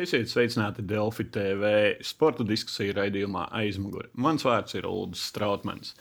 Esiet sveicināti Delfi TV sporta diskusiju raidījumā aizmugurē. Mans vārds ir Ulrichs Strautmans.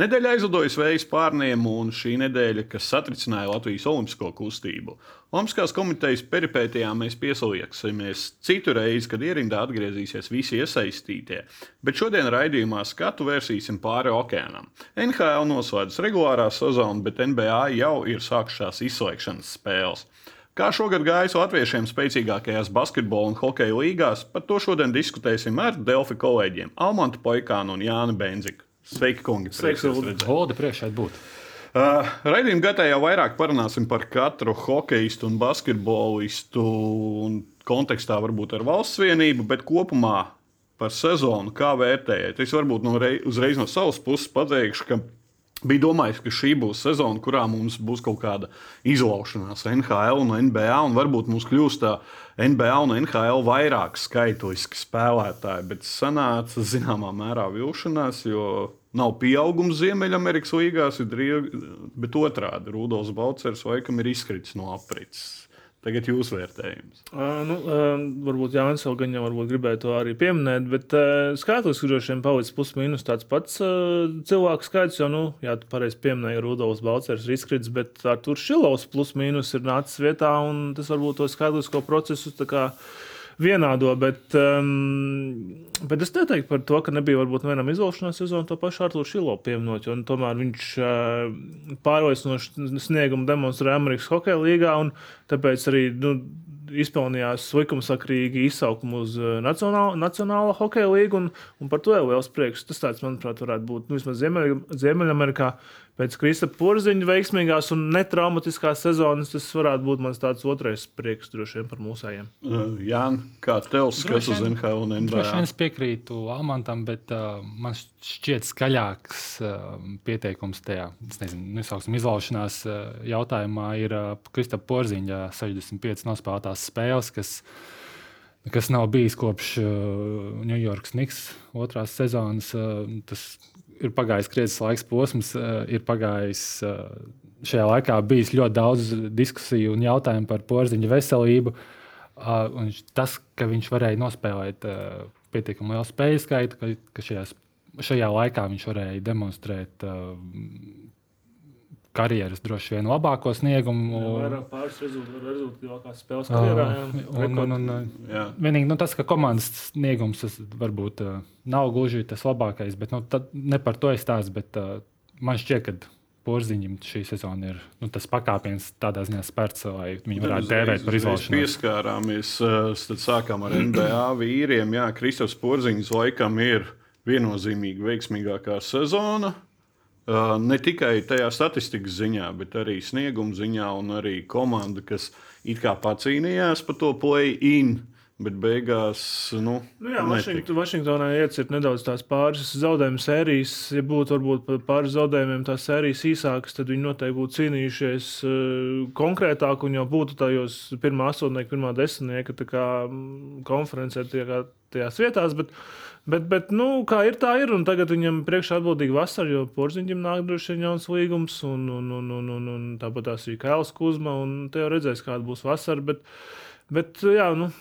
Nedēļa aizlidojas vējas pārniem, un šī nedēļa, kas satricināja Latvijas olimpisko kustību. Olimpiskās komitejas peripētijām mēs piesaliksimies citu reizi, kad ierindā atgriezīsies visi iesaistītie. Bet šodien raidījumā skatu vērsīsim pāri okeānam. NHL noslēdzas regulārā sezona, bet NBA jau ir sākušās izslēgšanas spēles. Kā šogad gājis latviešiem spēcīgākajās basketbola un hokeja līgās, par to šodien diskutēsim ar Delfi kolēģiem Almantu Poikānu un Jānu Benziku. Sveiki, kungi! Sveiks, Lūdzu, priekšā būt! Uh, Raidījuma gaitā jau vairāk parunāsim par katru hokeistu un basketbolistu un kontekstā varbūt ar valsts vienību, bet kopumā par sezonu, kā vērtējat. Es varbūt no rei, uzreiz no savas puses pateikšu, ka bija domājis, ka šī būs sezona, kurā mums būs kaut kāda izlaušanās NHL un NBA, un varbūt mums kļūst tā NBA un NHL vairāk skaitliski spēlētāji, bet sanāca zināmā mērā vilšanās, jo nav pieaugums Ziemeļamerikas līgās, bet otrādi Rudolf Baucers laikam ir izkritis no aprits. Tagad jūs vērtējums. Uh, nu, uh, varbūt Jānis vēl gan jau gribēja to arī pieminēt, bet uh, skaitlis, kurš šiem palicis plus mīnus tāds pats uh, cilvēku skaits, jo, nu, jā, tu pareizi pieminēji, Rudolfs Baucers ir izkritis, bet Artur Šilovs plus mīnus ir nācis vietā, un tas varbūt to skaitlisko procesu kā vienādo. Bet, um, bet es neteiktu par to, ka nebija varbūt vienam izolšanās sezonā to pašu Arthuru Šilo pieminot. Tomēr viņš uh, pārliecinoši sniegumu demonstrēja Amerikas Hokeja līgā. Tāpēc arī nu, izpelnījās likumsakrīgi izsaukumu uz Nacionālo, Nacionālo hokeja līgu, un, un par to jau liels prieks. Tas, tāds, manuprāt, varētu būt nu, vismaz Ziemeļamerikā. Ziemeļ pēc Kristapa Porziņa veiksmīgās un netraumatiskās sezonas, tas varētu būt mans tāds otrais prieks droši vien par mūsējiem. Uh, Jā, kā tev skats uz NHL un NBA? Droši vien es piekrītu Almantam, bet uh, man šķiet skaļāks uh, pieteikums tajā, es nezinu, nesauksim izlaušanās uh, jautājumā ir uh, Kristapa Porziņa 65 nospēlētās spēles, kas kas nav bijis kopš uh, New York Knicks otrās sezonas. Uh, tas ir pagājis krietnes laiks posms, eh, ir pagājis. Eh, šajā laikā bijis ļoti daudz diskusiju un jautājumu par porziņa veselību. Un tas, ka viņš varēja nospēlēt eh, pietiekami lielu spēļu skaitu, ka, ka šajās, šajā laikā viņš varēja demonstrēt karjeras droši vien labāko sniegumu. Vairāk pāris rezultātu spēles karjerā. Jā. Un, un, un, jā. Vienīgi nu, tas, ka komandas sniegums varbūt uh, nav gluži tas labākais, bet nu, ne par to es stāstu. Bet uh, man šķiet, ka Porziņam šī sezona ir nu, tas pakāpiens tādā ziņā spērts, lai viņi varētu dēvēt par izvēlēšanos. Pieskārāmies, tad sākām ar NBA vīriem. Jā, Kristofs Porziņš laikam ir viennozīmīgi veiksmīgākā sezona. Ne tikai tajā statistikas ziņā, bet arī snieguma ziņā, un arī komanda, kas it kā pacīnījās par to play-in. Bet beigās, nu, nu jā, Vašington, Vašingtonā iecirt nedaudz tās pāris zaudējumu sērijas. Ja būtu varbūt pāris zaudējumiem tās sērijas īsākas, tad viņi noteikti būtu cīnījušies uh, konkrētāk un jau būtu tajos pirmā astotnieka, pirmā desmitnieka konferencē tajā, tajās vietās. Bet, Bet, bet nu, kā ir, tā ir. Un tagad viņam priekšā atbildīgi vasara, jo porziņam nāk droši vien jauns līgums. Un, un, un, un, un, un tāpat tās ir Kails Kuzma. Un te jau redzēs, kāda būs vasara. Bet, bet jā, nu,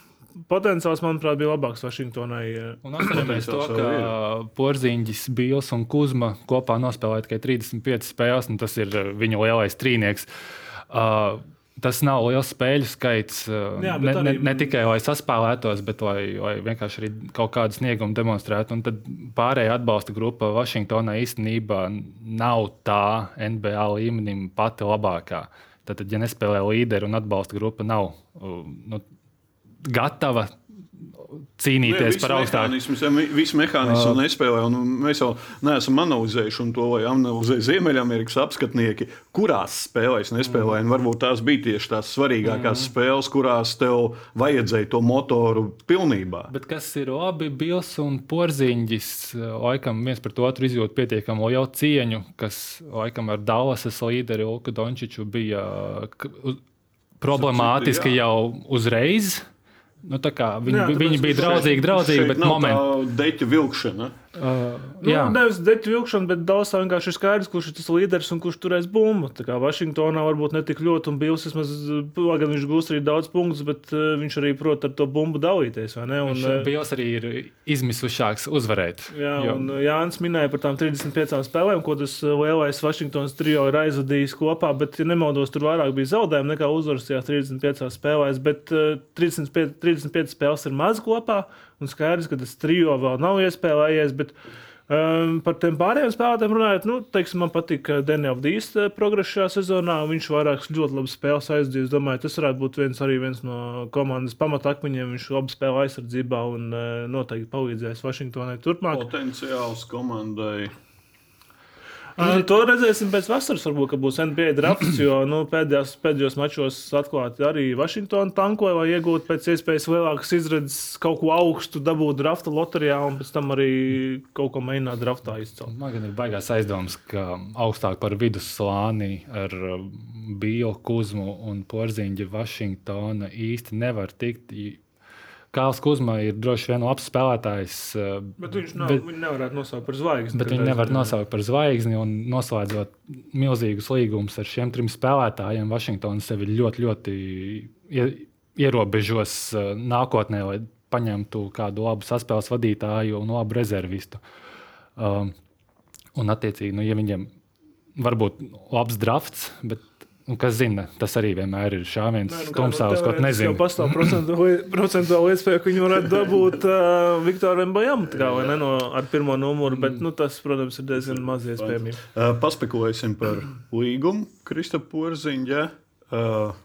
potenciāls, manuprāt, bija labāks Vašingtonai. Un atcerieties to, ka Porziņģis, Bils un Kuzma kopā nospēlēja tikai 35 spēles, un tas ir viņu lielais trīnieks. Uh, Tas nav liels spēļu skaits. Uh, Jā, ne, ne, ne tikai lai saspēlētos, bet lai, lai vienkārši arī kaut kādu sniegumu demonstrētu. Un tad pārējā atbalsta grupa Vašingtonā īstenībā nav tā NBA līmenim pati labākā. Tad, ja nespēlē līderi un atbalsta grupa nav uh, nu, gatava cīnīties nu, par augstāku. Visi mehānismi uh, nespēlē, un mēs jau neesam analizējuši, to analizē Ziemeļamerikas apskatnieki, kurās spēlēs nespēlēja. Mm. Varbūt tās bija tieši tās svarīgākās mm. spēles, kurās tev vajadzēja to motoru pilnībā. Bet kas ir labi, Bils un Porziņģis, laikam viens pret otru izjūt pietiekami lielu cieņu, kas laikam ar Dallasas līderi Ulku Dončiču bija problemātiski jau uzreiz. Nu, kā, viņi, jā, viņi bija draudzīgi, draudzīgi bet momentā. Deķa vilkšana. Uh, Nu, nevis deķu vilkšana, bet Dallasā vienkārši ir skaidrs, kurš ir tas līderis un kurš turēs bumbu. Tā kā Vašingtonā varbūt ne tik ļoti, un Bills vismaz, lai gan viņš gūs arī daudz punktus, bet uh, viņš arī prot ar to bumbu dalīties. vai ne? Un, viņš uh, bijis arī ir izmisušāks uzvarēt. Jā, Jo- un Jānis minēja par tām 35 spēlēm, ko tas uh, lielais Vašingtons trio ir aizvadījis kopā, bet, ja nemaldos, tur vairāk bija zaudējumi nekā uzvaras tajās 35 spēlēs, bet uh, 35, 35 spēles ir maz kopā, un skaidrs, ka tas trio vēl nav iespēlējies. Bet, Um, par tiem pārējiem spēlētājiem runājot, nu, teiksim, man patīk Daniela Dīsta progress šajā sezonā. Viņš vairākas ļoti labas spēles aizdzīvos. Es domāju, tas varētu būt viens, viens no komandas pamatakmeņiem. Viņš labi spēlē aizsardzībā un uh, noteikti palīdzēs Vašingtonai turpmāk. Potenciāls komandai. To redzēsim pēc vasaras. Varbūt ka būs NBA drafts, jo nu, pēdējās, pēdējos mačos atklāti arī Vašingtona tankoja, lai iegūtu pēc iespējas lielākas izredzes, kaut ko augstu dabūt drafta loterijā un pēc tam arī kaut ko mēģināt draftā izcelt. Man ir baigās aizdoms, ka augstāk par vidusslāni ar uh, Bīlu, Kuzmu un Porziņģi Vašingtona īsti nevar tikt. Kāls Kuzma ir droši vien labs spēlētājs, uh, Bet viņš nav, Bet- nevarētu nosaukt par zvaigzni. bet viņu nevar nosaukt par zvaigzni. un Noslēdzot milzīgus līgumus ar šiem trim spēlētājiem, Vašingtona sevi ļoti, ļoti ie- ierobežos uh, nākotnē, lai paņemtu kādu labu saspēles vadītāju un labu rezervistu. Um, un, attiecīgi, nu, ja viņiem var būt labs drafts, bet, nu, kas zina, tas arī vienmēr ir šāviens tumsā, uz ko Jau nezinu. pastāv procentuāli procentuāli iespēja, ka viņi varētu dabūt uh, Viktoru Mbajam no, ar pirmo numuru, bet nu, tas, protams, ir diezgan maz iespējams. Uh, paspekulēsim par līgumu Kristapam Porziņģa. Uh,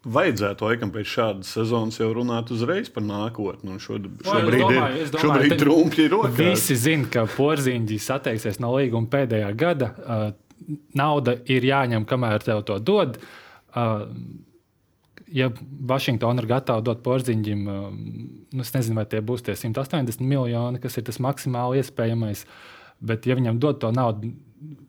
Vajadzētu laikam pēc šādas sezonas jau runāt uzreiz par nākotni. un Šod, šobrīd domāju, ir, es domāju, šobrīd trumpi ir rokās. Visi zina, ka porziņģis atteiksies no līguma pēdējā gada. Uh, nauda ir jāņem, kamēr tev to dod. Uh, ja Vašingtona ir gatava dot porziņģim, uh, nu, es nezinu, vai tie būs tie 180 miljoni, kas ir tas maksimāli iespējamais. Bet, ja viņam dod to naudu,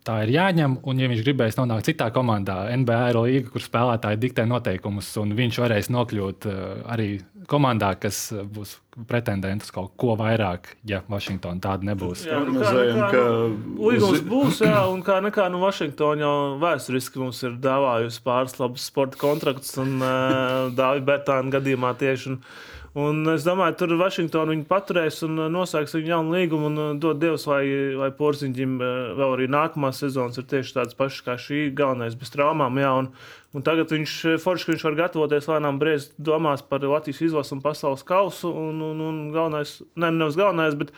tā ir jāņem. Un, ja viņš gribēs nonākt citā komandā, NBA ir līga, kur spēlētāji diktē noteikumus, un viņš varēs nokļūt uh, arī komandā, kas uh, būs pretendents uz kaut ko vairāk, ja Vašingtona tāda nebūs. Jā, nu kā, Prognozējam, nu kā, ka nu, Līgums būs, jā, un kā nekā no Vašingtonas jau vēsturiski mums ir dāvājusi pāris labus sporta kontraktus, un uh, Dāvija Bērtāna gadījumā tieši. Un, un es domāju, tur Vašingtona viņu paturēs un uh, nosauks viņu jaunu līgumu un uh, dod Dievs, lai, lai Porziņģim uh, vēl arī nākamās sezonas ir tieši tāds pašs kā šī galvenais bez traumām. Jā, un, un tagad viņš forši, viņš var gatavoties lēnām briest domās par Latvijas izlasu un pasaules kausu. Un, un, un galvenais, ne, nevis galvenais, bet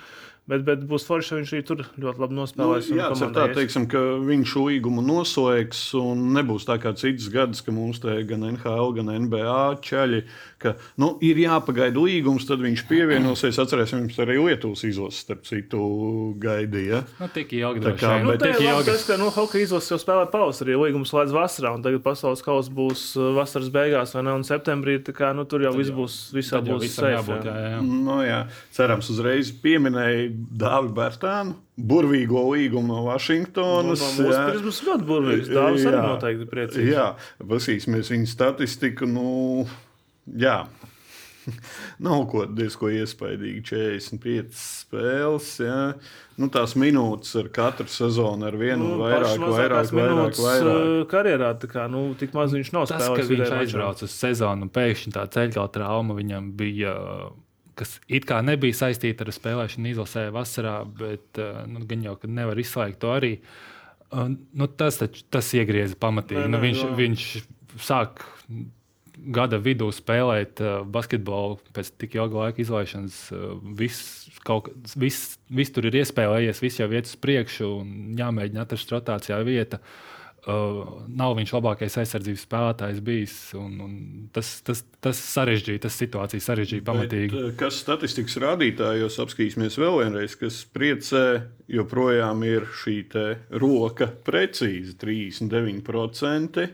Bet, bet būs forši, ka viņš arī tur ļoti labi Nu, nospēlēs. un jā, tā, teiksim, ka viņš līgumu noslēgs un nebūs tā kā citas gadus, ka mums te gan NHL, gan NBA ķeļi, ka nu, ir jāpagaida līgums, tad viņš pievienosies. Atcerēsimies, arī Lietuvas izlases, starp citu, gaidīja. Nu, tik ilgi Tā kā, Nu, bet tik labi, ilgi. tas, ka nu, hokeja izlases jau spēlē pavasarī, līgums slēdz vasarā, un tagad pasaules kausa būs uh, vasaras beigās, vai ne? Un septembrī tā kā, nu, tur jau viss būs, visā Tad būs jābūt. jā. Jā, jā. Nu, jā, cerams, uzreiz pieminēja Dāvidu Bērtānu, burvīgo līgumu no Nu, Vašingtonas. no mūsu jā. puses būs ļoti burvīgs. Dāvis arī noteikti priecīgs. Jā, paskatīsimies viņa statistiku. Nu, jā. Nav ko diezgan iespaidīgi. 45 spēles. Jā. Nu, tās minūtes ar katru sezonu ar vienu Nu, vairāk, vairāk, vairāk, minūtes, vairāk. uh, Karjerā tā kā, nu, tik maz viņš nav Tas, spēlējis. viņš aizbrauca uz sezonu un pēkšņi tā ceļgala trauma viņam bija. Kas it kā nebija saistīta ar spēlēšanu izlasē vasarā, bet uh, nu, gan jau, ka nevar izslēgt to arī. Uh, nu, tas, taču- tas iegrieza pamatīgi. Nē, Nu, nē, viņš, jā. viņš sāk gada vidū spēlēt uh, basketbolu pēc tik ilga laika izlaišanas. Viss, kaut, viss, viss tur ir iespēlējies, viss jau iet uz priekšu un jāmēģina atrast rotācijā vieta. Uh, nav viņš labākais aizsardzības spēlētājs bijis. Un, un tas, tas, tas sarežģīja, tas situācija sarežģīja pamatīgi. Bet, eh, kas statistikas rādītājos apskatīsimies vēl vienreiz, kas priecē, joprojām ir šī roka precīzi 39%.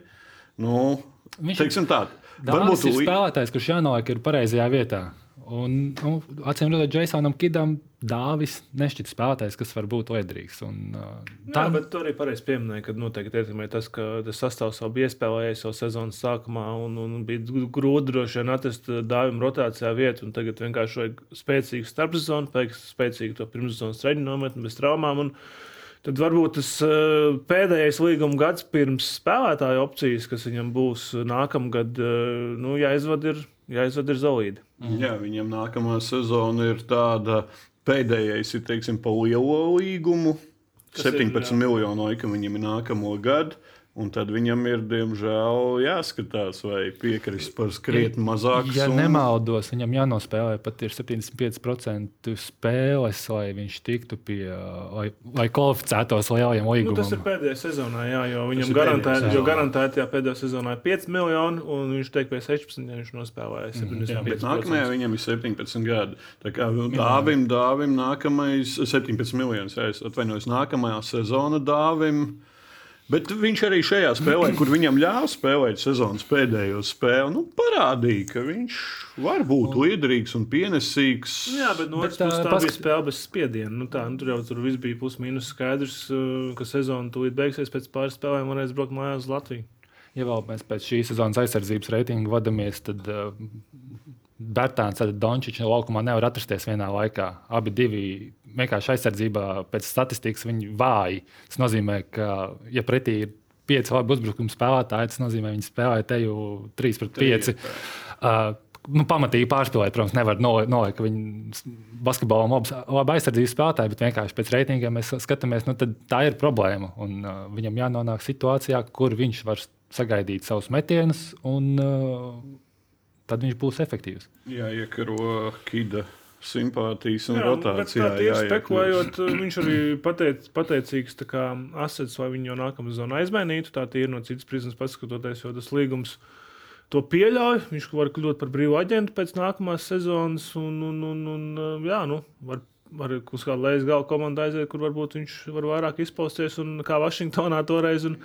Nu, Viņš- teiksim tā, Dārvis ir spēlētājs, kurš jānoliek ir pareizajā vietā. Un, nu, acīm redzot, Jasonam Kidam Dāvis nešķiet spēlētājs, kas var būt liederīgs. Un, uh, tā Jā, bet tu arī pareizi pieminēji, ka noteikti ietekmē tas, ka tas sastāvs jau bija iespēlējies jau sezonas sākumā un, un bija grūti droši vien atrast dāvim rotācijā vietu. Tagad vienkārši vajag spēcīgu starpsezonu, pēc spēcīgu to pirmssezonas treņu nometni bez traumām. Un, Tad varbūt tas uh, pēdējais līguma gads pirms spēlētāja opcijas, kas viņam būs nākamgad, uh, nu, jāizved ir, jāizved ir zelīdi. Mm. Jā, viņam nākamā sezona ir tāda Pēdējais ir teiksim, pa lielo līgumu. Kas 17 ir, miljonu eiro viņam ir nākamo gadu. Un tad viņam ir, diemžēl, jāskatās, vai piekrist par krietni mazāku ja summu. Ja nemaldos, viņam jānospēlē pat 75% spēles, lai viņš tiktu pie, lai, lai kvalificētos lielajiem līgumiem. Nu, tas ir pēdējā sezonā, jā, jo viņam garantēti, jo garantēti jā, pēdējā sezonā ir 5 miljoni, un viņš teikt pie 16, ja viņš nospēlēja 75%. Jā, bet nākamajā viņam ir 17 gadi. Tā kā dāvim, dāvim nākamais 17 miljonus, ja es atvainojos, nākamajā sezona dāvim. Bet viņš arī šajā spēlē, kur viņam ļāva spēlēt sezonas pēdējo spēli, nu, parādīja, ka viņš var būt un... liederīgs un pienesīgs. Jā, bet no otras puses tā pask... bija spēle bez spiediena. Nu, tā, nu, tur jau tur viss bija plus-minus skaidrs, uh, ka sezona tūlīt beigsies pēc pāris spēlēm, varēs braukt mājās uz Latviju. Ja vēl mēs pēc šīs sezonas aizsardzības reitinga vadāmies, tad uh, Bērtāns un Dončits laukumā nevar atrasties vienā laikā. Abi divi vienkārši aizsardzībā pēc statistikas viņi vāji. Tas nozīmē, ka, ja pretī ir pieci labi uzbrukuma spēlētāji, tas nozīmē, ka viņi spēlē te jau 3 pret 5. Uh, nu, pamatīgi pārspīlēt, protams, nevar nolikt, ka viņi basketbolā ir labi aizsardzības spēlētāji, bet vienkārši pēc reitingiem mēs skatāmies, nu, tā ir problēma. Un, uh, viņam jānonāk situācijā, kur viņš var sagaidīt savus metienus. Un, uh, tad viņš būs efektīvs. Jā, iekaro Kida simpātijas un jā, rotācijā. Jā, spekulējot, viņš arī pateic, pateicīgs asets, vai viņu jau nākamā zonā aizmainītu. Tā ir no citas prizmas paskatoties, jo tas līgums to pieļauj. Viņš var kļūt par brīvu aģentu pēc nākamās sezonas, un, un, un, un jā, nu, var var uz kādu lejas gala komandu aiziet, kur varbūt viņš var vairāk izpausties un kā Vašingtonā toreiz un,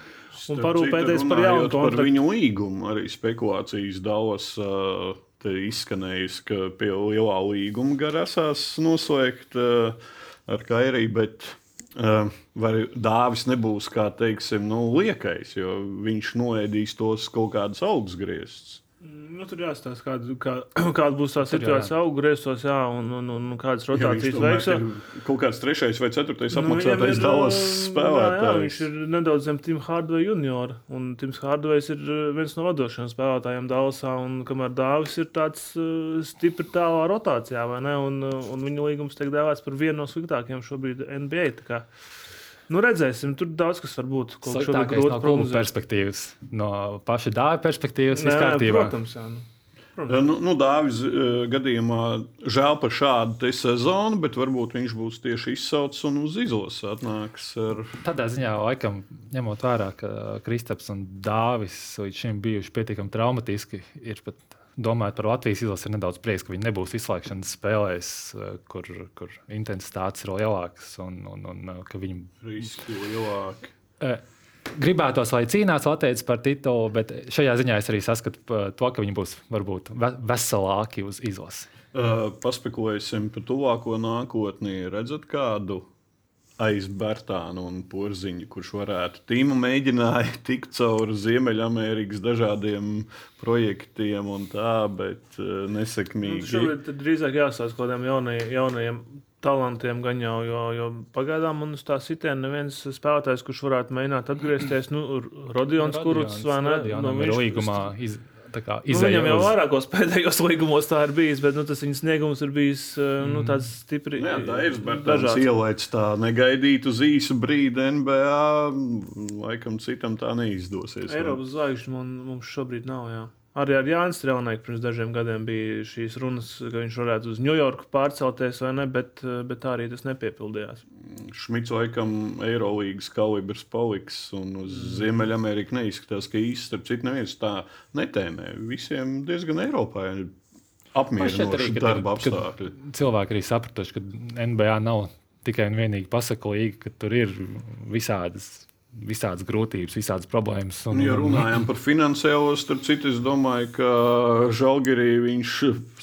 un parūpēties par jaunu kontraktu. Par viņu līgumu arī spekulācijas daudz uh, izskanējusi, ka pie lielā līguma garasās noslēgt uh, ar Kairiju, bet uh, vai dāvis nebūs kā teiksim, nu, liekais, jo viņš noēdīs tos kaut kādus augstgrieztus. Nu, tur jāstāsta, kāda, kā, kāda būs tā situācija augļos, jā, un, un, un, un kādas rotācijas veiks. Kaut kāds trešais vai ceturtais nu, apmaksātais nu, Dallas spēlētājs. Jā, viņš ir nedaudz zem Tim Hardway juniora, un Tims Hardways ir uh, viens no vadošajiem spēlētājiem Dallasā, un kamēr Dāvis ir tāds uh, stipri tālā rotācijā, vai ne, un, uh, un viņa līgums tiek dēvēts par vienu no sliktākajiem šobrīd NBA. Nu, redzēsim, tur daudz kas var būt. Sliktākais no klubu perspektīvas, no paša dāvja perspektīvas, viss kārtībā. Protams, jā. Nu. Protams. Nu, nu, Dāvis uh, gadījumā žēl par šādu sezonu, bet varbūt viņš būs tieši izsaucis un uz izlases atnāks. Ar... Tādā ziņā, laikam, ņemot vērā, ka Kristaps un Dāvis līdz šim bijuši pietiekami traumatiski, ir pat domājot par Latvijas izlasi, ir nedaudz prieks, ka viņi nebūs izslēgšanas spēlēs, eh, kur, kur intensitātes ir lielākas un, un, un eh, ka viņi riski lielāki. Eh, gribētos, lai cīnās Latvijas par titulu, bet šajā ziņā es arī saskatu to, ka viņi būs varbūt veselāki uz izlasi. Uh, paspekulēsim par tuvāko nākotni. Redzat kādu aiz Bērtānu un Porziņu, kurš varētu tīmu mēģināja tikt cauri Ziemeļamerikas dažādiem projektiem un tā, bet uh, nesekmīgi. Nu, šobrīd drīzāk jāsās kaut kādiem jaunajiem, jaunajiem talantiem gan jau, jo, jo pagaidām man uz tā sitiena neviens spēlētājs, kurš varētu mēģināt atgriezties, nu, Rodions, kurus vai ne? No, viņš, līgumā iz, Nu, viņam jau uz... vairākos pēdējos līgumos tā ir bijis, bet nu, tas viņa sniegums ir bijis eh, nu, mm. tāds stipri. Jā, tā ir. Tas ielaicis tā negaidīt uz īsu brīdi NBA. Laikam citam tā neizdosies. Eiropas zvaigžņu mums šobrīd nav. Jā. Arī ar Jānis Strelnieku pirms dažiem gadiem bija šīs runas, ka viņš varētu uz Ņujorku pārcelties vai ne, bet, bet tā arī tas nepiepildījās. Šmits laikam Eirolandes kalibrs paliks, un uz mm. Ziemeļameriku neizskatās, ka īsti starp citu neviens tā netēmē. Visiem diezgan Eiropā ir apmierinoši darba apstākļi. Cilvēki arī sapratuši, ka NBA nav tikai un vienīgi pasaku līga, ka tur ir visādas visādas grūtības, visādas problēmas. Un, ja runājam par finansiālo, starp citu, es domāju, ka Žalgirī viņš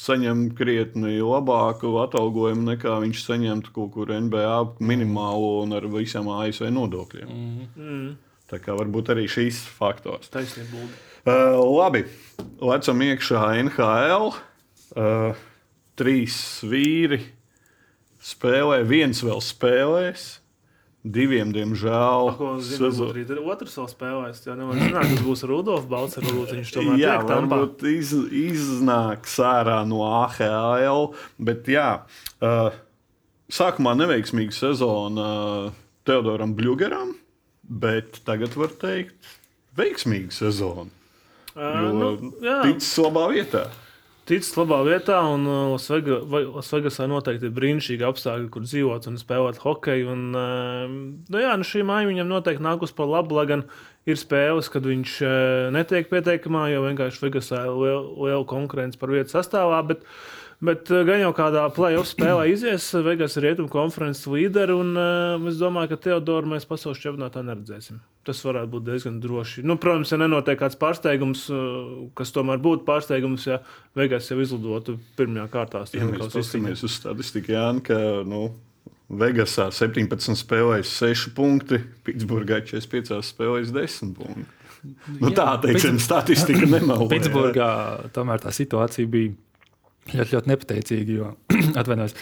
saņem krietni labāku atalgojumu nekā viņš saņemtu kaut kur NBA minimālo un ar visiem ASV nodokļiem. Mm -hmm. Tā kā varbūt arī šīs faktors. Taisnība. Uh, labi, lecam iekšā NHL. Uh, trīs vīri spēlē, viens vēl spēlēs. Diviem, diemžēl, sezonā arī otrs vēl spēlēs. Jā, nevar zināt, kas būs Rudolfs Balts. Varbūt viņš tomēr jā, varbūt iz, iznāks ārā no AHL. Bet jā, uh, sākumā neveiksmīga sezona uh, Teodoram Blugeram, bet tagad var teikt veiksmīga sezona. Uh, Jo nu, jā. ticis labā vietā. Ticis labā vietā, un uh, Lasvegasā noteikti ir brīnišķīgi apstākļi, kur dzīvot un spēlēt hokeju. Un, uh, nu, jā, nu šī māja viņam noteikti nākus par labu, lai gan ir spēles, kad viņš uh, netiek pieteikumā, jo vienkārši Vegasā ir liela, liela konkurence par vietu sastāvā. Bet, Bet uh, gan jau kādā playoff spēlē izies, Vegas ir rietumu konferences līderi, un uh, es domāju, ka Teodoru mēs pasaules čempionātā neredzēsim. Tas varētu būt diezgan droši. Nu, protams, ja nenotiek kāds pārsteigums, kas tomēr būtu pārsteigums, ja Vegas jau izlidotu pirmajā kārtā. Ja mēs paskatāmies uz statistiku, Jānis, ka nu, Vegasā 17 spēlēs 6 punkti, Pitsburgā 45 spēlēs 10 punkti. Nu, Jā, tā teiksim, statistika nemelno. jā. Pitsburgā tomēr tā situācija bija ļoti, ļoti nepateicīga. Jo, atvainojos,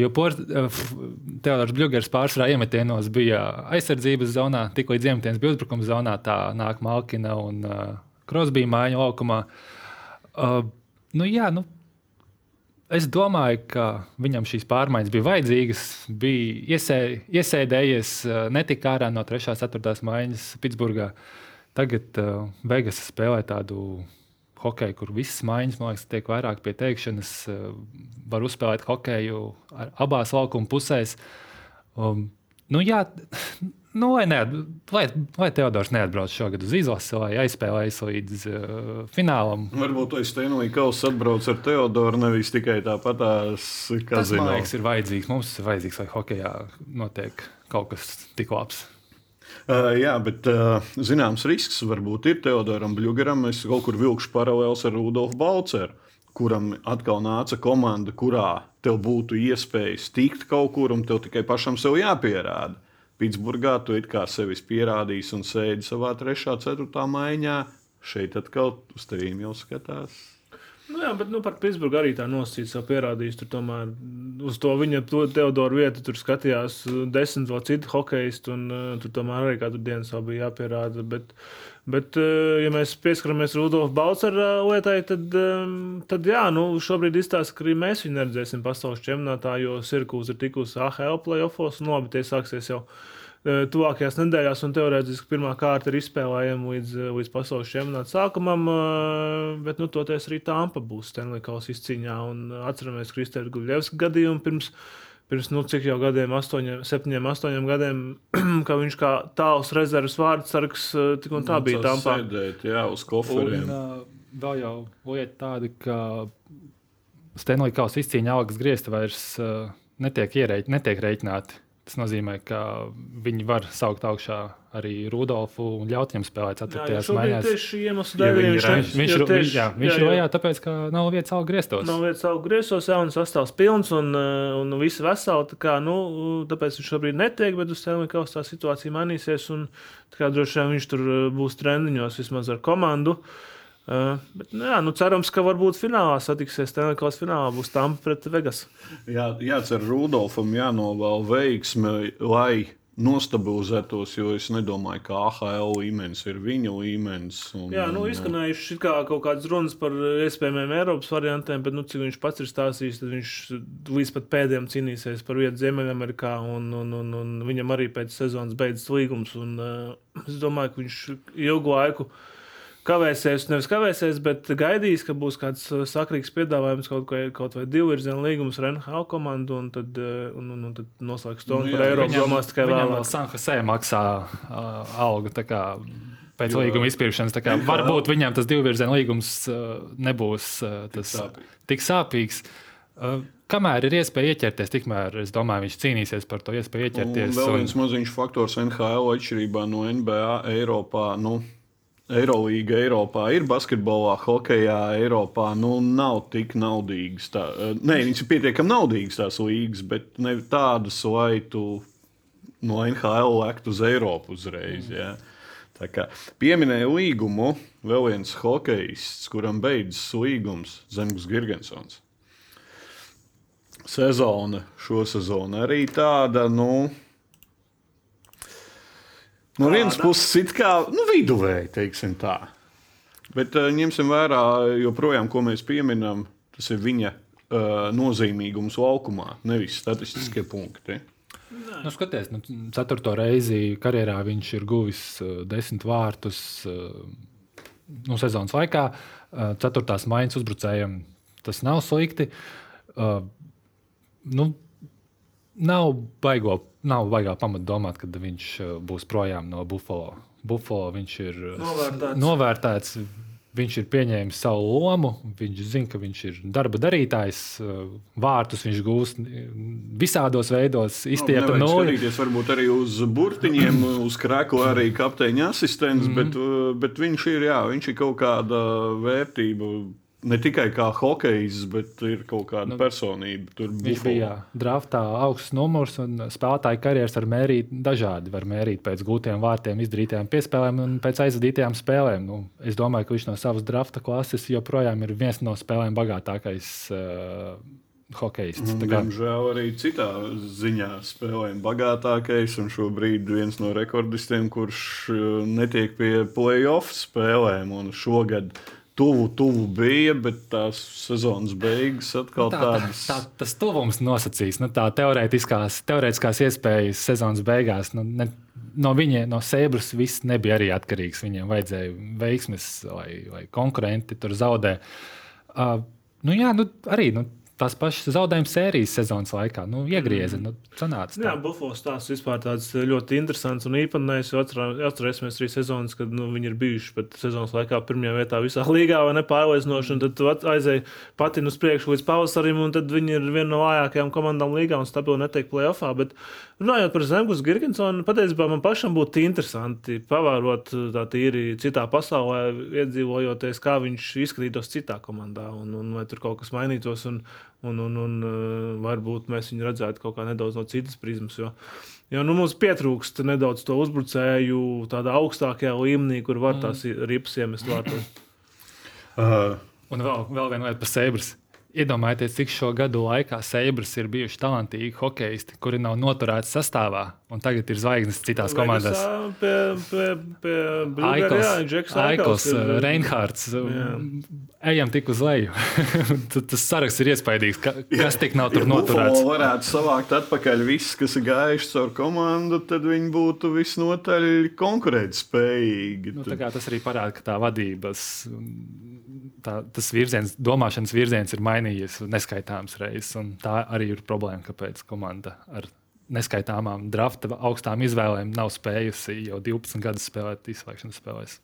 jo Teodors Bļūgers pārsvarā iemetienos bija aizsardzības zonā, tik līdz iemetienas bija uzbrukuma zonā, tā nāk Malkina un uh, Krosbija mājiņa laukumā. Uh, nu, jā, nu, Es domāju, ka viņam šīs pārmaiņas bija vajadzīgas. Bija iesē, iesēdējies, netika ārā no 3. un 4. maiņas Pitsburgā. Tagad uh, Vegas spēlē tādu hokeju, kur visas maiņas, man liekas, tiek vairāk pie teikšanas. Uh, var uzspēlēt hokeju ar abās laukuma pusēs. Um, nu, jā, nu, lai, neat, lai, lai Teodors neatbrauc šogad uz izlasi, lai aizspēlējas līdz uh, finālam. Varbūt aiz Stenlī Kausa atbrauc ar Teodoru, nevis tikai tāpatās, kā Tas, man liekas, ir vajadzīgs. Mums ir vajadzīgs, lai hokeja notiek kaut kas tik labs. Uh, jā, bet uh, zināms risks varbūt ir Teodoram Bļūgaram. Es kaut kur vilkšu paralēlus ar Rudolfu Balceru, kuram atkal nāca komanda, kurā tev būtu iespējas tikt kaut kur, un tev tikai pašam sev jāpierāda. Pitsburgā tu it kā sevis pierādījis un sēdi savā 3. un 4. maiņā. Šeit atkal uz tevīm jau skatās. Nu, jā, bet nu, par Pitsburgu arī tā nosacīja savu pierādījis. Tur tomēr uz to viņa to Teodoru vietu tur skatījās uh, desmit vēl citu hokeistu, un uh, tur tomēr arī katru dienu savu bija jāpierāda. Bet, bet uh, ja mēs pieskaramies Rudolf Balcera lietai, tad, um, tad jā, nu, šobrīd izstāsta, ka arī mēs viņu neredzēsim pasaules čempionātā, jo Sirkūs ir tikusi AHL playoffs, un labi, tie sāksies jau eh, tuvākajās nedēļās, un teorētiski pirmā kārta ir izspēlējama līdz, eh, līdz pasaules čempionāta sākumam. eh, Bet, nu, toties arī Tampa būs Stanley Kausa izcīņā. Un eh, atceramies Kristēna Guļevska gadījumu pirms, pirms nu, cik jau gadiem, astoņiem, septiņiem, astoņiem gadiem, ka viņš kā tāls rezerves vārdsargs eh, tik un tā bija Tampā. Sēdēt, jā, uz Un koferiem. uh, vēl jau lieta tāda, ka Stenley Kausa izcīņa algas griezti vairs uh, netiek, ierēķ, netiek rēķināti. Tas nozīmē, ka viņi var saukt augšā arī Rudolfu un ļaut viņam spēlēt Jā, jo 4. šobrīd maiņās. tieši Ja dēļ viņš, ir Viņš, ir, viņš, jā, viņš ir jā, lejā, tāpēc, ka nav vietas auga griestos. Nav vietas augu griezos, jā, un sastāvs pilns, un, eh, un viss vesels. tā kā, Nu, tāpēc viņš šobrīd netiek, bet uz Stanley Kausa tā situācija mainīsies. Un, tā kā droši vien viņš tur eh, būs trendiņos vismaz ar komandu. Uh, bet, nu, jā, nu, cerams, ka varbūt finālā satiksies. Kausa finālā būs Tampa pret Vegas. Jā, jācer Rudolfam, jānovēl veiksme, lai nostabilizētos, jo es nedomāju, ka AHL līmenis ir viņa līmenis. Un, Jā, nu, izskanējuši kā kaut kādas runas par iespējamiem Eiropas variantiem, bet, nu, cik viņš pats ir stāstījis, tad viņš līdz pat pēdējiem cīnīsies par vietu Ziemeļamerikā, un, un, un, un viņam arī pēc sezonas beidzas līgums. Un, uh, es domāju, ka viņš ilgu laiku kavēsies, nevis kavēsies, bet gaidīs, ka būs kāds uh, sakrīgs piedāvājums kaut, vai, kaut vai divu virzienu līgumus ar NHL komandu, un tad, uh, un, un, un tad noslēgs to Nu nu, par jā, Eiropas domās tikai vēl vēlāk. San Jose maksā uh, algu. Pēc Jo- līguma izpirkšanas. kā Varbūt viņam tas divu virzienu līgums uh, nebūs uh, tas sāpīgs. tik sāpīgs. Uh, kamēr ir iespēja ieķerties, tikmēr es domāju, viņš cīnīsies par to iespēju Un ieķerties. vēl un- viens maziņš faktors NHL atšķirībā no NBA Eiropā. Nu, Eirolīga Eiropā ir basketbolā, hokeja Eiropā. Nu, nav tik naudīgas. Tā, eh, nē, viņas ir pietiekami naudīgas tās līgas, bet ne tādas, lai tu no NHL lektu uz Eiropu uzreiz. Jā. Tā kā pieminēja līgumu, vēl viens hokejists, kuram beidzas līgums, Zemgus Girgensons. Sezona šo sezonu arī tāda, nu, no vienas Kāda? puses, it kā nu, viduvēji, teiksim tā. Bet uh, ņemsim vērā, joprojām, ko mēs pieminam, tas ir viņa uh, nozīmīgums laukumā, nevis statistiskie punkti. Nu, skaties, nu, ceturto reizi karjerā viņš ir guvis uh, desmit vārtus uh, nu, sezonas laikā. Uh, ceturtās maiņas uzbrucējiem tas nav slikti. Uh, nu, nav baigo, nav baigā pamata domāt, ka viņš uh, būs projām no Buffalo. Buffalo viņš ir uh, Novērtēts. novērtēts. Viņš ir pieņēmis savu lomu, viņš zina, ka viņš ir darba darītājs, uh, vārtus viņš gūs visādos veidos, iztiepta nulli. skatīties varbūt arī uz burtiņiem, uz krēklu arī kapteiņa asistents, mm -hmm. bet, uh, bet viņš ir, jā, viņš ir kaut kāda vērtība. Ne tikai kā hokejs, bet ir kaut kāda nu, personība. Tur Viņš Buffalo. bija draftā augsts numurs, un spēlētāja karjeras var mērīt dažādi. Var mērīt pēc gūtiem vārtiem, izdarītām piespēlēm un pēc aizvadītajām spēlēm. Nu, es domāju, ka viņš no savas drafta klases joprojām ir viens no spēlēm bagātākais uh, hokejists. Diemžēl arī citā ziņā spēlējam bagātākais, un šobrīd viens no rekordistiem, kurš uh, netiek pie playoff spēlēm. Un šogad tuvu, tuvu bija, bet tās sezonas beigas atkal Tā, tā, tādas. tā, tas tuvums nosacīs, nu, tā teorētiskās, teorētiskās iespējas sezonas beigās. Nu, ne, no viņa, no Sēbras, viss nebija arī atkarīgs. Viņiem vajadzēja veiksmes, lai, lai konkurenti tur zaudē. Uh, nu, jā, nu, arī nu, tās pašas zaudējuma sērijas sezonas laikā nu, iegrieza. Nu, sanāca, Jā, tā. Buffalo stāsts vispār tāds ļoti interesants un īpatnējs. Atcerēsimies arī sezonas, kad nu, viņi ir bijuši pat sezonas laikā pirmajā vietā visā līgā, vai ne pārliecinoši. un Tad aizēji pati uz priekšu līdz pavasarim, un tad viņi ir viena no vājākajām komandām līgā un stabili netiek playoffā. Bet runājot par Zemgus Girgensonu, patiesībā man pašam būtu interesanti pavērot tā tīri citā pasaulē, iedzīvojoties, kā viņš izskatītos citā komandā, un, un vai tur kaut kas mainītos. Un, un, un, un uh, varbūt mēs viņu redzētu kaut kā nedaudz no citas prizmas. Jo, jo nu, mums pietrūkst nedaudz to uzbrucēju tādā augstākajā līmenī, kur var tās ripas iemest vārtos. Uh, Un vēl, vēl viena lieta par Sēbras. Iedomājieties, cik šo gadu laikā Sēbras ir bijuši talantīgi hokeisti, kuri nav noturēti sastāvā, un tagad ir zvaigznes citās komandās. Pie, pie, pie Blūgera, jā, Džeks Aikls, Aikls ir- Reinhards. Ejam tik uz leju. Tas saraksts ir iespaidīgs. Ka, kas tik nav tur Ja noturēts? Buffalo varētu savākt atpakaļ visus, kas ir gājuši caur komandu, tad viņi būtu visnotaļ konkurētspējīgi. Nu, tas arī parāda, ka tā vadības, tā, tas virziens, domāšanas virziens ir mainījies neskaitāmas reizes. un Tā arī ir problēma, kāpēc komanda ar neskaitāmām drafta augstām izvēlēm nav spējusi jau 12 gadus spēlēt izslēgšanas spēlēs.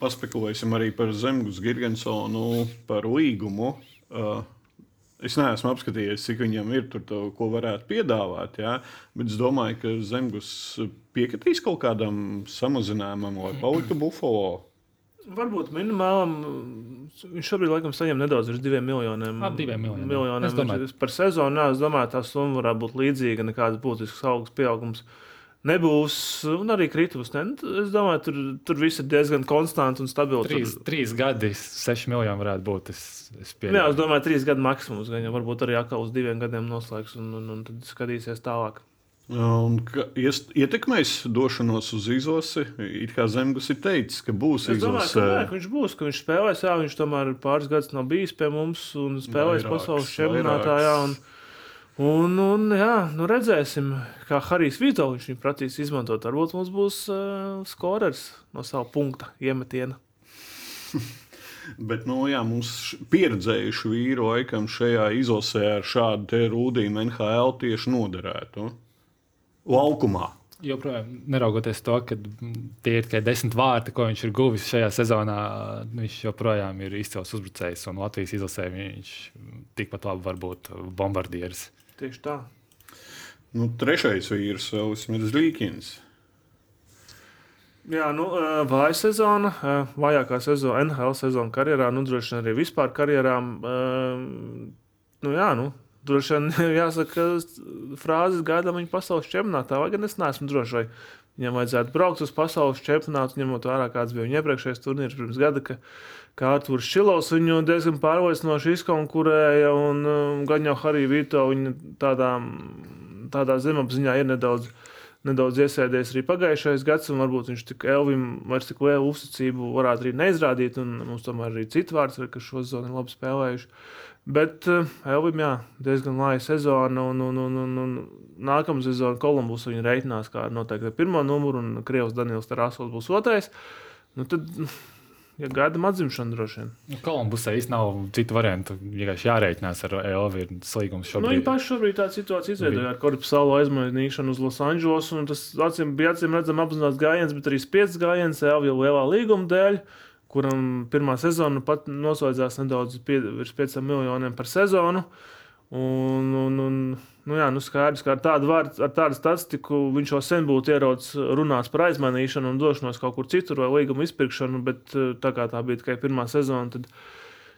Paspekulēsim arī par Zemgus Girgensonu, par līgumu. Uh, Es neesmu apskatījies, cik viņam ir tur, to, ko varētu piedāvāt. Jā, bet es domāju, ka Zemgus piekritīs kaut kādam samazinājumam, lai paliktu Buffalo. Varbūt minimālam. Viņš šobrīd laikam saņem nedaudz virs diviem miljoniem. Ap diviem miljoniem, jā. miljoniem domāju. Par sezonu. Jā, es domāju, tā summa varētu būt līdzīga. Nekāds būtisks augsts pieaugums nebūs. Un arī kritums. Ne? Es domāju, tur, tur viss ir diezgan konstants un stabils. Trīs, Tur, trīs gadi, seši miljoni varētu būt. Es, es jā, pieņemu. es domāju, trīs gadu maksimums. Gan jau varbūt arī atkal uz diviem gadiem noslēgs un, un, un tad skatīsies tālāk. Un ietekmēs došanos uz izlasi. It kā Zemgus ir teicis, ka būs Es domāju, izlase. ka, nē, ka viņš būs, ka viņš spēlēs. Jā, viņš tomēr pāris gadus nav bijis pie mums un spēlēs Vairāks, pasaules čempionātā. Jā, un, un, un, jā, nu redzēsim, kā Harijs Vitoļs viņu prasīs izmantot. Varbūt mums būs uh, skorers no sava punkta iemetiena. Bet, nu, jā, mums pieredzējuši vīru laikam šajā izlasē ar šādu te rūdīnu NHL tieši noderētu. Laukumā. joprojām, neraugoties to, ka tie ir tikai desmit vārti, ko viņš ir guvis šajā sezonā, viņš joprojām ir izcils uzbrucējs. Un Latvijas izlasē viņš tikpat labi var būt bombardieris. Tieši tā. Nu, trešais vīrs ir Zlīkins. Jā, nu, eh, vāja sezona, eh, vājākā sezona, NHL sezona karjerā, nu, droši vien arī vispār karjerā. Eh, nu, jā, nu, droši vien jāsaka, frāzes gaidām viņa pasaules čempionātā, vai gan es neesmu drošs, vai viņam vajadzētu braukt uz pasaules čempionātu, ņemot vērā, kāds bija viņa iepriekšējais turnīrs pirms gada. Ka, kā Arthurs Šilovs viņu diezgan pārliecinoši izkonkurēja, un um, gan jau Harija Vito viņa tādā, tādā zemapziņā ir nedaudz nedaudz iesēdies arī pagājušais gads, un varbūt viņš tik Elvim vairs tik lielu uzticību varētu arī neizrādīt, mums tomēr arī citi vārds ir, kas šo sezonu ir labi spēlējuši. Bet uh, Elvim, jā, diezgan lāja sezona, un, un, un, un, un nākamā sezona Kolumbus viņa reiķinās kā noteikti pirmo numuru, un Krievs Daniels Tarasovs būs otrais. Nu, tad, ja gaidām atzimšanu droši vien. Nu, Kolumbusē īstenībā nav citu variantu. Vienkārši jārēķinās ar Elvi. Ir slīgums Nu, šobrīd. viņi paši šobrīd tādu situāciju izveidoja ar korpusālo aizmainīšanu uz Losandželosu. Tas acīm, bija acīm redzams apzināts gājiens, bet arī spiedz gājiens Elvija lielā līguma dēļ, kuram pirmā sezona pat noslēdzās nedaudz pie, virs 5 miljoniem par sezonu. Un, un, un, nu jā, nu skaidrs, ka ar tādu, vārdu, ar tādu statistiku viņš jau sen būtu ierocis runās par aizmainīšanu un došanos kaut kur citur vai līguma izpirkšanu, bet eh, tā kā tā bija tikai pirmā sezona, tad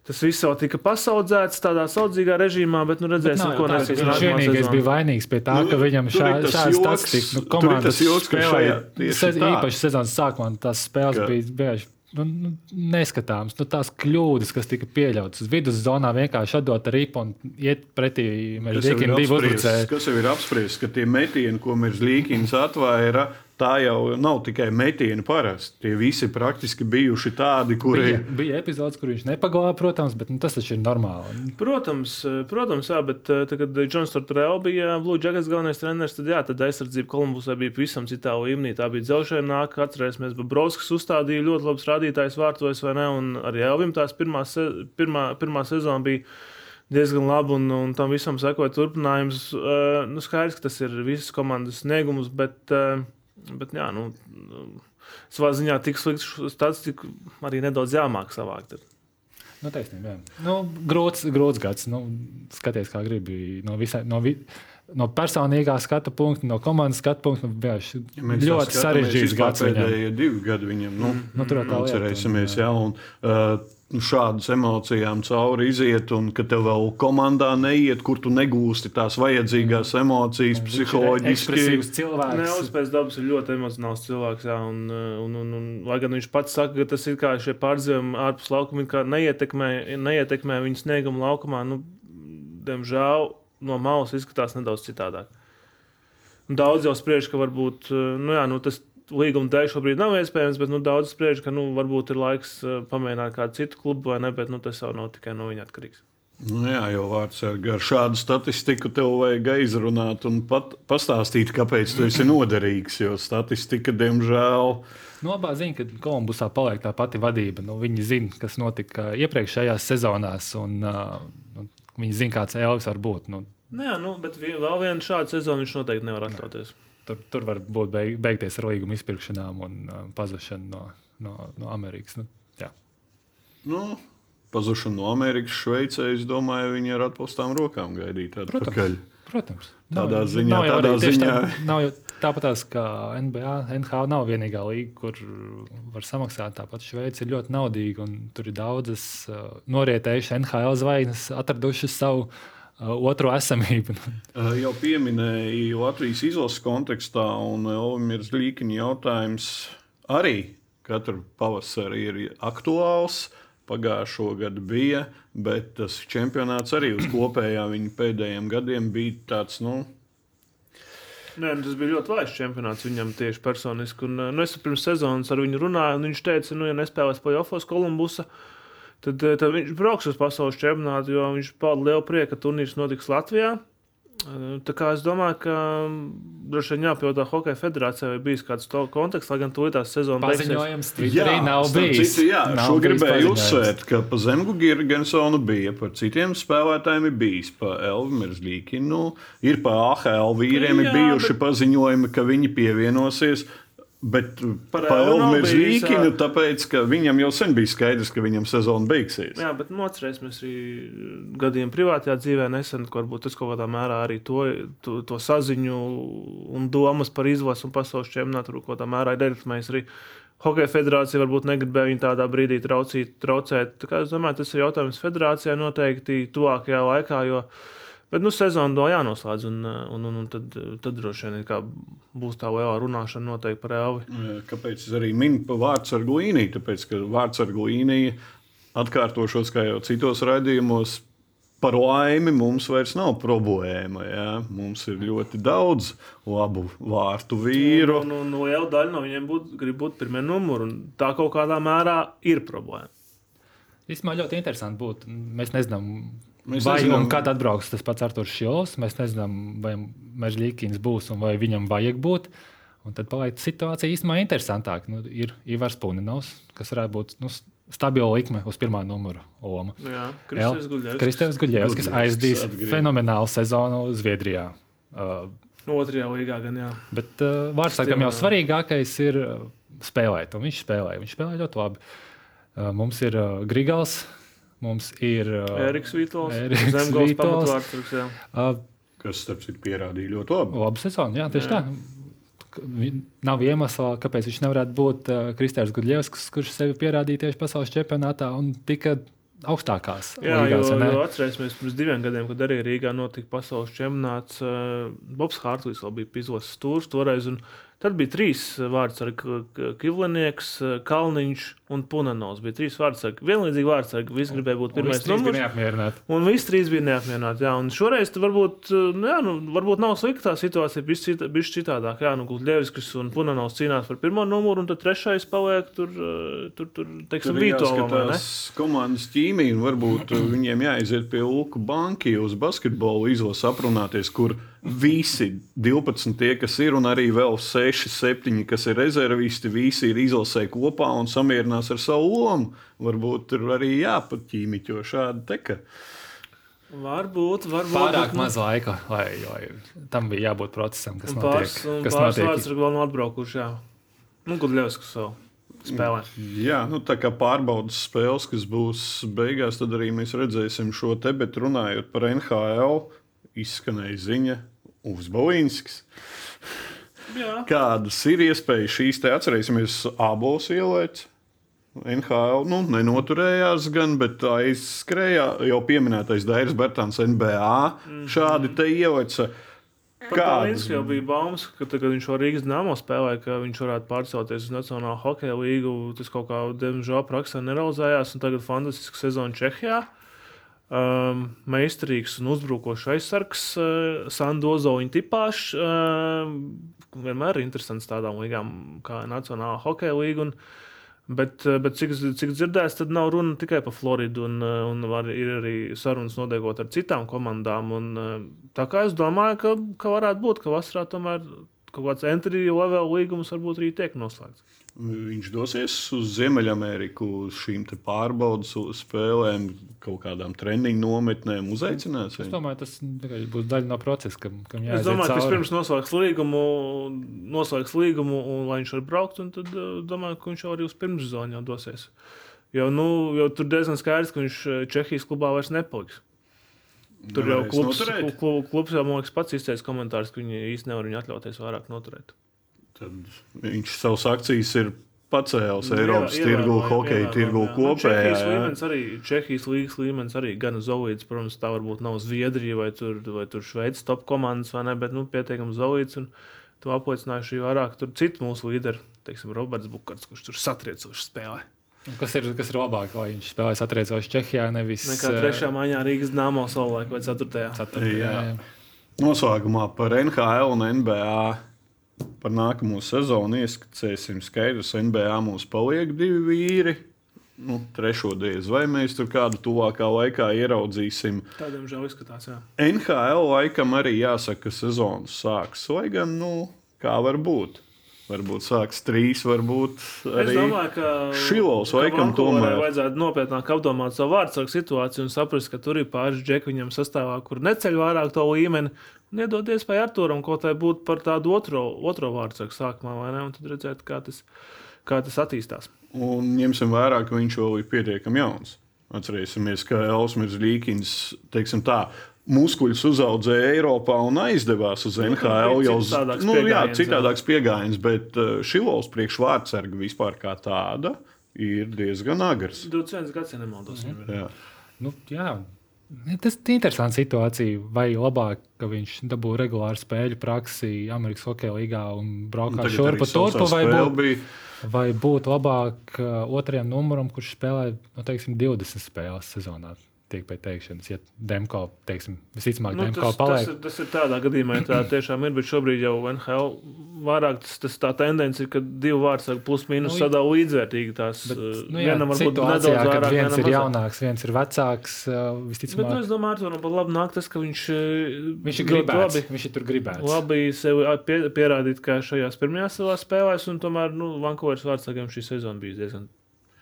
tas viss jau tika pasaudzēts tādā saudzīgā režīmā, bet nu redzēsim, Nav jau ko nesīs Viņš vienīgais bija vainīgs pie tā, Nu, ka viņam šā, šāda joks, statistika. Nu, komandas tas joks, spēlēja šajā īpaši sezonas sākumā tās spēles Ka- bija vienkārši. Nu, nu, neskatāms, nu, tās kļūdas, kas tika pieļautas viduszonā, vienkārši atdot ripu un iet pretī uzbrucēju. kas jau ir apspriests, ka tie metieni, ko Merzlīkins atvaira, tā jau nav tikai metieni parasti. Tie visi praktiski bijuši tādi, kuri Bija, bija epizodes, kur viņš nepaglāba, protams, bet nu, tas taču ir normāli. Protams, eh, protams, jā, bet eh, tad, kad Džons Tortorella bija Blue Jackets galvenais treneris, tad, jā, tad aizsardzība Kolumbusā bija pavisam citā līmenī. Tā bija dzelzceļa nāka, atcerēsimies, Bobrovskis uzstādīja ļoti labs rādītājs vārtos, vai ne, un arī Elvim tās pirmā, se, pirmā, pirmā sezona bija diezgan labi, un, un tam visam sekoja turpinājums. Uh, nu, skaidrs, ka tas ir visas komandas sniegums, bet, uh, bet jā, nu, savā ziņā tik slikts statistiku arī nedaudz jāmāk savākt. Nu, taisnība, jā. nu, grūts, grūts gads. Nu, skaties, kā gribi. No, visai, no, vi, no personīgā skatu punkta, no komandas skatu punkta. Nu, vienkārši Ja tā ļoti sarežģīts gads. Pēdējie divi gadi viņam. Nu, Nu, tur jau tā lieta, Atcerēsimies, un, jā, un uh, šādas emocijām cauri iziet, un ka tev vēl komandā neiet, kur tu negūsti tās vajadzīgās emocijas, psiholoģiski. Ekspresīvs cilvēks. Nevis pēc dabas ir ļoti emocionāls cilvēks. Jā, un, un, un, un, lai gan viņš pats saka, ka tas ir kā šie pārdzīvumi ārpus laukuma, kā neietekmē, neietekmē viņa snieguma laukumā, nu, diemžēl no malas izskatās nedaudz citādāk. Un Daudz jau spriež, ka varbūt nu, jā, nu, tas līguma dēļ šobrīd nav iespējams, bet nu, daudz spriež, ka nu, varbūt ir laiks eh, pamēģināt kādu citu klubu vai ne, bet nu, tas jau nav tikai no viņa atkarīgs. Nu, jā, jau vārds ar ar šādu statistiku tev vajag aizrunāt un pat, pastāstīt, kāpēc tu esi noderīgs. Jo statistika, diemžēl, Nu, labā ziņa, ka Kolumbusā paliek tā pati vadība. Nu, viņi zina, kas notika iepriekšējās sezonās, un uh, nu, viņi zina, kāds Elvis var būt. Nu, Nu, jā, nu, bet vēl vienu šādu sezonu viņš noteikti nevar atļauties. Tur, tur var būt beig, beigties ar līguma izpirkšanām un uh, pazušanu no, no, no Amerikas. Nu, jā. nu, pazušana no Amerikas, Šveicē, es domāju, viņi ar atpūstām rokām gaidīja Protams. atpakaļ. Protams. Tādā ziņā- nav tādā ziņā- Tā, nav jau tāpat kā NBA. NHL nav vienīgā līnija, kur var samaksāt. Tāpat Šveice ir ļoti naudīga un tur ir daudzas uh, norietējušas NHL zvaigznes, atradušas savu uh, otro esamību. Uh, Jau pieminēju Latvijas izlases kontekstā, un Elvis Līkiņa jautājums arī katru pavasari ir aktuāls. Pagājušo gadu bija, bet tas čempionāts arī uz kopējā viņa pēdējiem gadiem bija tāds, nu, Nē, nu, tas bija ļoti vājš čempionāts viņam tieši personiski. Un, nu, es pirms sezonas ar viņu runāju, un viņš teica, nu, ja nespēlēs playoffs Kolumbusa, tad, eh, tad viņš brauks uz pasaules čempionātu, jo viņš pauda lielu prieku, ka turnīrs notiks Latvijā. Tā kā es domāju, ka droši vien jāpajautā Hokeja federācijai, vai bijis kāds to konteksts, lai gan to tās sezonas beigās. Paziņojums Twitterī nav bijis. Citu, jā, Nav šo gribēju uzsvērt, ka pa Zemgu Girgensonu bija, par citiem spēlētājiem ir bijis, pa Elviru Līkinu, ir pa AHL vīriem ir Jā, bijuši bet- paziņojumi, ka viņi pievienosies. Bet Par Līkinu, jā. tāpēc, ka viņam jau sen bija skaidrs, ka viņam sezona beigsies. Jā, bet nu, atcerēsimies arī gadiem privātajā dzīvē, nesen, ka varbūt tas kaut kādā mērā arī to, to, to saziņu un domas par izlasu un pasaules čempionātu kaut kādā mērā ir ietekmējis arī. Hokeja federācija varbūt negribēja viņu tādā brīdī traucīt, traucēt. Tā kā Es domāju, tas ir jautājums federācijai noteikti tuvākajā laikā. Jo, bet nu, sezona vēl jānoslēdz, un, un, un, un tad, tad droši vien kā būs tā lielā runāšana noteikti par Elvi. Kāpēc es arī minu par vārdu ar Guīniju? Tāpēc, ka vārds ar Guīniju atkārtošos, kā jau citos raidījumos, par laimi mums vairs nav problēma. Ja? Mums ir ļoti daudz labu vārtu vīru. Un, un, un liela daļa no viņiem būt, grib būt pirmie numuri, un tā kaut kādā mērā ir problēma. Īstenībā ļoti interesanti būtu. Mēs nezinām, Mēs vai nezinām. un kad atbrauks tas pats Arthurs Šilovs. Mēs nezinām, vai Mežģīkins būs un vai viņam vajag būt. Un tad paliek situācija īstenībā interesantāka. Nu, ir Ivars Puninovs, kas varētu būt nu, stabila likme uz pirmā numura loma. Jā. Kristēvs Guļevskis, kas aizdīs atgriež. fenomenālu sezonu Zviedrijā. Uh, Otrajā līgā gan jā. Bet uh, vārdsargam jau svarīgākais ir uh, spēlēt, un viņš spēlē. Viņš spēlē ļoti labi. Uh, mums ir uh, Grigals, mums ir uh, Eriks Vītols, Eriks Zemgals pamatvārds. jā. uh, Kas, starp citu, pierādīja ļoti labi. laba sezona. Jā, tieši Jā. tā. Nav iemesla, kāpēc viņš nevarētu būt uh, Kristēns Gudļevskis, kurš sevi pierādīja tieši pasaules čempionātā un tika augstākās. Jā, jo, līgās, ne? jo atcerēsimies, pirms diviem gadiem, kad arī Rīgā notika pasaules čempionāts, uh, Bobs Hārtlīs vēl bija pizos stūrs toreiz. un Tad bija trīs vārds ar Kivlinieks, Kalniņš un Punanovs. Bija trīs vārds ar vienlīdzīgi vārds ar visi gribēja būt Un pirmais visi trīs bija numurs. Un visi trīs bija neapmierināti. Jā, un šoreiz varbūt, nu, jā, nu, varbūt nav slikta tā situācija, bija cita, citādāk. Jā, nu, Gudļevskis un Punanovs cīnās par pirmo numuru, un tad trešais paliek tur, eh, tur, tur teiksim, Vītolam. vai ne? jāskatās komandas ķīmija, un varbūt uh, viņiem jāiziet pie Luka banki uz basketbolu izlases aprunāties, kur visi 12 tie, kas ir, un arī vēl 6, 7, kas ir rezervisti, visi ir izlasē kopā un samierinās ar savu lomu. Varbūt tur arī jāpaķīmiķo šādi teka. Varbūt, varbūt. Pārāk bet, nu, maz laika, lai, lai tam bija jābūt procesam, kas pāris, notiek. Kas pāris notiek. vārds ir vēl atbraukuši. Jā. Nu, Gudļevskis vēl spēlē. Jā, nu, tā kā pārbaudas spēles, kas būs beigās, tad arī mēs redzēsim šo te, bet runājot par NHL, izskanēja ziņa Uzbalinskis. Jā. Kādas ir iespējas šīs te atcerēsimies abos ielēts? NHL nu, nenoturējās gan, bet aizskrēja jau pieminētais Dairis Bertāns NBA. Šādi te ielēca. Kāds jau bija baumas, ka tad, kad viņš šo Rīgas dāmas spēlēja, ka viņš varētu pārcelties uz Nacionālo hokeja līgu. Tas kaut kā, diemžēl, praksē nerealizējās. un Tagad fantastiska sezona Čehijā. Um, meistarīgs un uzbrukošs aizsargs, uh, Sandozo un Tipāšs. Uh, vienmēr ir interesants tādām līgām kā Nacionālā hokeja līga. Un, Bet, eh, bet cik, cik dzirdēts, tad nav runa tikai par Floridu. Un, eh, un var, ir arī sarunas nodiegot ar citām komandām. Un, eh, tā kā es domāju, ka, ka varētu būt, ka vasarā tomēr kaut kāds entry level līgums varbūt arī tiek noslēgts. Viņš dosies uz Ziemeļameriku, uz šīm te pārbaudas spēlēm, kaut kādām treniņu nometnēm, uzaicinās. Es viņu? domāju, tas tikai būs daļa no procesa, kam, kam Es jāiziet domāju, ka cauri. vispirms noslēgs līgumu, noslēgs līgumu, un lai viņš var braukt, un tad eh, domāju, ka viņš jau arī uz pirmszonu jau dosies. Jo, nu, jo tur diezgan skaidrs, ka viņš eh, Čehijas klubā vairs nepaliks. Tur jau klubs, klubs, klubs jau man liekas, pats izteica komentārus, ka viņi īstenībā nevar viņu atļauties vairāk noturēt. Tad viņš savus akcijas ir pacēlis Nu, Eiropas ievērojami, tirgu, hokeja ievērojami, tirgu jā. Nu, kopējā. Čehijas jā. līmenis arī, Čehijas līnijas līmenis arī gan Zolīts, protams, tā varbūt nav Zviedrija vai tur, vai tur Šveices top komandas, vai ne, bet nu, pietiekami Zolīts. Un to apliecinājuši arī vairāk tur citu mūsu līderi, teiksim, Roberts Bukārts, kurš tur satriecoši spēlē. Un Kas ir, kas ir labāk, lai viņš spēlēs atriecoši Čehijā, nevis Nekā eh, trešā maiņā Rīgas dāmā savulaik vai ceturtajā. ceturtajā. Jā. Jā. Noslēgumā par NHL un NBA. Par nākamo sezonu ieskicēsim skaidrs. NBA mums paliek divi vīri. nu, trešo diez. Vai mēs tur kādu tuvākā laikā ieraudzīsim? Tādiem žēl izskatās. Jā. NHL laikam arī jāsaka, ka sezonas sāks. Vai gan, nu, kā var būt? Varbūt sāks trīs, varbūt arī Šilovs ka laikam Vankūverai tomēr. vajadzētu nopietnāk apdomāt savu vārdsargu situāciju un saprast, ka tur ir pāris džeki viņam sastāvā, kur neceļ vairāk to līmeni. Un iedod iespēju Arturam kaut kā būt par tādu otro, otro vārdsargu sākumā, vai ne? Un tad redzēt, kā tas, kā tas attīstās. Un ņemsim vērā, ka viņš vēl ir pietiekami jauns. Atcerēsimies, ka Elsmers Līkins, teiksim tā, muskuļus uzaudzēja Eiropā un aizdevās uz Nu, NHL. bija Jau uz- citādāks nu, jā, citādāks pieejams, bet uh, Šilovs priekšvārdsarga vispār kā tāda ir diezgan agrs. 21 gads, ja nemaldos. Viņam ir. Jā. Nu, jā. Tas ir interesants situācija. Vai labāk, ka viņš dabū regulāru spēļu praksi Amerikas Hokeja līgā un braukā tagad šurp arī pa turpu, vai būtu bija. vai būt labāk uh, otrajam numuram, kurš spēlē nu, teiksim, 20 spēles sezonā? Tiek pie teikšanas, ja Demko, teiksim, visticamāk, Nu, Demko tas, tas, paliek. ir, tas ir tādā gadījumā, ja tā tiešām ir. Bet šobrīd jau NHL vairāk tas, tas tā tendence ir, ka divi vārdsargi plus mīnus Nu, sadala līdzvērtīgi. Tās Bet, uh, nu, jā, vienam varbūt nedaudz vairāk, viens ir mazāk. jaunāks, viens ir vecāks, uh, Bet, nu, visticamāk, es domāju, ka tur pat labi nāk tas, ka viņš, uh, viņš ir gribēts. Labi, Viņš ir tur gribēts. labi sev pie, pierādīt, kā šajās pirmajās savās spēlēs, un tomēr nu, Vankūveras vārdsargiem šī sezona bija diezgan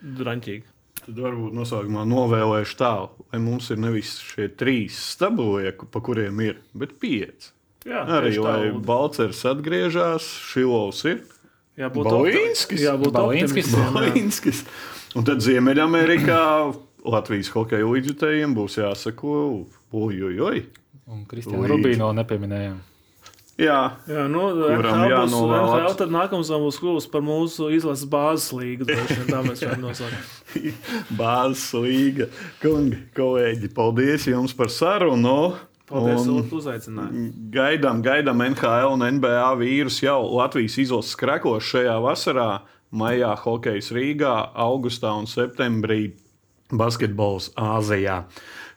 draņķīga. Tad varbūt noslēgumā novēlēšu tā, lai mums ir nevis šie trīs stabilie, pa kuriem ir, bet pieci. Jā, Arī lai. Balčers atgriežas, Šilovs ir. Jābūt Balinskis? opti- Jābūt Balinskis? optimistiem, jā. Balinskis. Un tad Ziemeļamerikā Latvijas hokeja līdzjutējiem būs jāsako, ojoj, Un Kristiānu Līdzi. Rubīno nepieminējām. Jā, Jā, nu, NHL tad nākamais būs kļuvis par mūsu izlases bāzes līgu. vien Tā mēs varam nosaukt. bāzes līga. Kungi, kolēģi, paldies jums par sarunu. Paldies, uzaicinājāt. Gaidām, gaidām NHL un NBA vīrus jau Latvijas izlases krekos šajā vasarā, maijā hokejas Rīgā, augustā un septembrī basketbols Āzijā.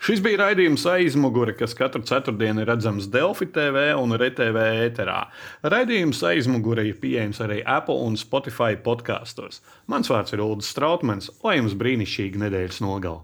Šis bija raidījums aizmugure, kas katru ceturtdienu ir redzams Delfi TV un RTV ēterā. Raidījums aizmugure ir pieejams arī Apple un Spotify podkastos. Mans vārds ir Ulrichs Strautmans, lai jums brīnišķīga nedēļas nogala!